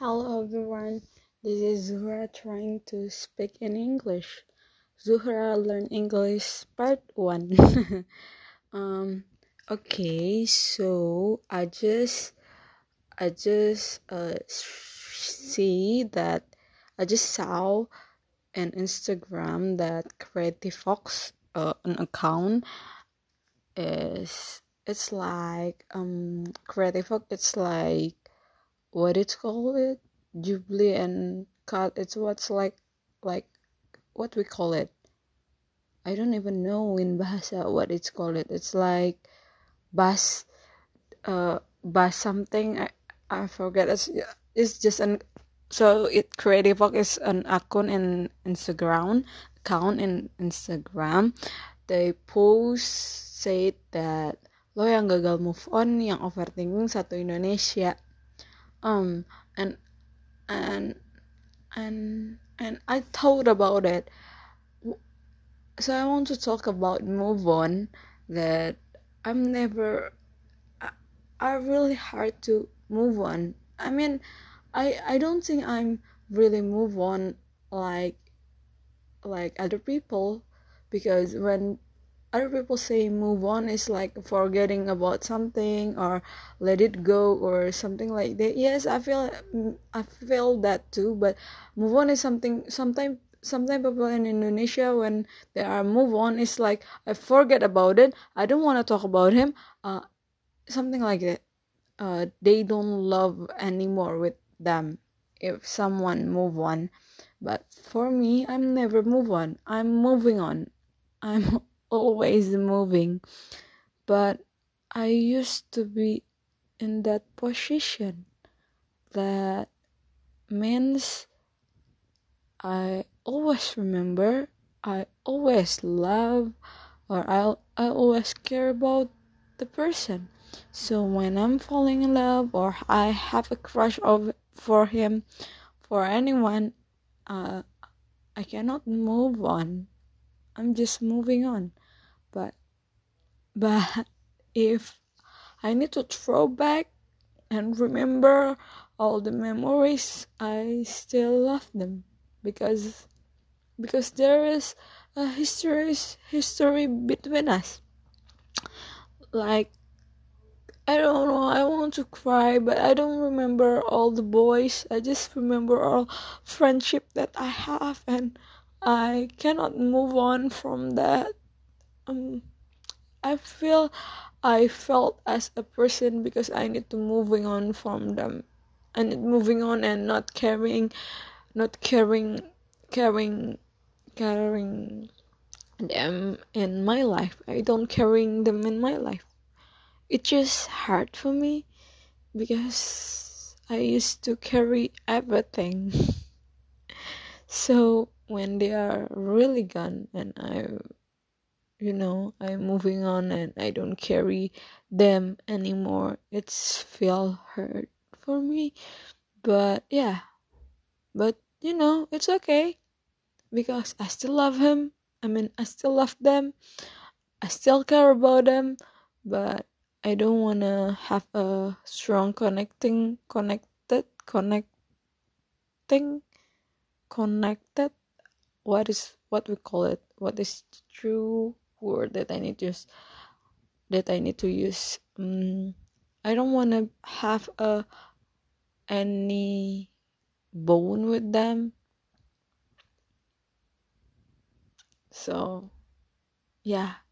Hello everyone, this is Zuhra trying to speak in English. Zuhra Learn English Part 1. um okay, so I just I just uh see that I just saw an Instagram that Creative Fox uh, an account is it's like um Creative Fox it's like what it's called it jubilee and cut it's what's like like what we call it. I don't even know in bahasa what it's called. It it's like bus uh bus something. I i forget. It's it's just an so it creative work is an account in instagram account in instagram. They post said that lo yang gagal move on yang overthinking satu Indonesia um and and and and I thought about it. So I want to talk about move on that I'm never I, I really hard to move on. I mean I I don't think I'm really move on like like other people because when other people say move on is like forgetting about something or let it go or something like that. Yes i feel i feel that too but move on is something sometimes sometimes people in indonesia when they are move on it's like i forget about it i don't want to talk about him uh something like that. Uh they don't love anymore with them if someone move on. But for me i'm never move on i'm moving on. I'm always moving. But i used to be in that position that means i always remember i always love or i i always care about the person. So when i'm falling in love or i have a crush of for him for anyone uh, i cannot move on i'm just moving on but but if I need to throw back and remember all the memories, I still love them because because there is a history history between us. Like I don't know, I want to cry, but I don't remember all the boys. I just remember all friendship that I have and I cannot move on from that um I feel I felt as a person because I need to moving on from them. I need moving on and not caring, not caring, caring, caring them in my life. I don't carrying them in my life. It's just hard for me because I used to carry everything. so when they are really gone and I you know i'm moving on and i don't carry them anymore it's feel hurt for me. But yeah. But you know it's okay. Because i still love him. I mean i still love them. I still care about them. But i don't want to have a strong connecting connected connecting connected what is what we call it what is true word that I need to use that I need to use. Um, I don't want to have a any bone with them. So, yeah.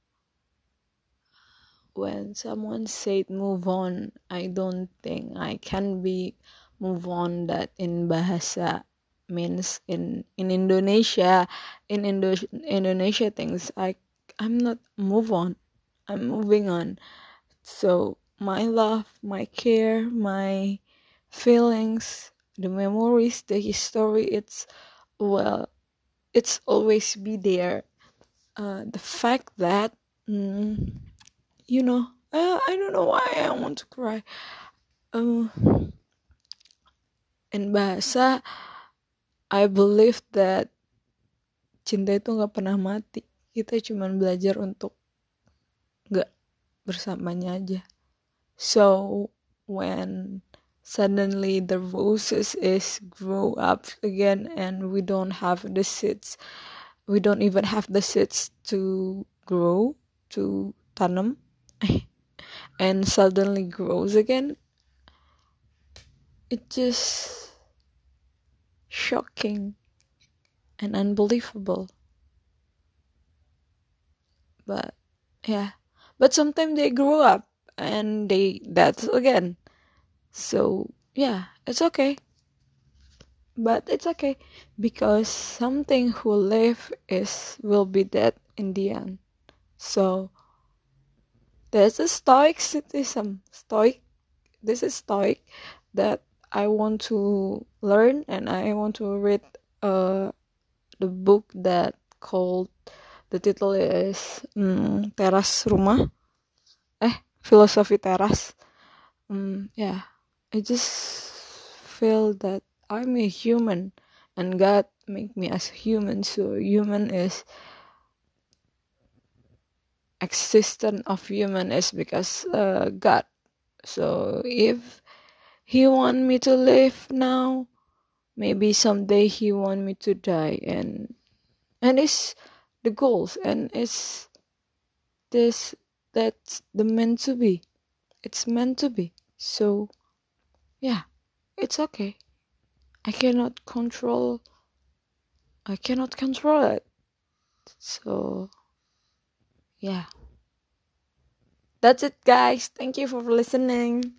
When someone said move on, I don't think I can be move on that in bahasa means in in Indonesia in Indo- Indonesia things I I'm not move on. I'm moving on. So my love, my care, my feelings, the memories, the history, it's well, it's always be there. Uh, the fact that mm, you know, uh, I don't know why I want to cry. Uh, in bahasa, I believe that cinta itu nggak pernah mati. Kita cuman belajar untuk gak bersamanya aja. So when suddenly the roses is grow up again and we don't have the seeds we don't even have the seeds to grow to tanam and suddenly grows again it just shocking and unbelievable. But yeah. But sometimes they grow up and they that's again. So yeah it's okay. But it's okay because something who live is will be dead in the end. So there's a stoicism stoic this is stoic that i want to learn and i want to read uh the book that called the title is um, teras rumah. Eh filosofi teras. Um, yeah. I just feel that i'm a human and god make me as human. So human is existence of human is because uh, god. So if he want me to live now. Maybe someday he want me to die. And and it's the goals. And it's this that's the meant to be. It's meant to be. So yeah it's okay. I cannot control i cannot control it. So yeah. That's it guys. Thank you for listening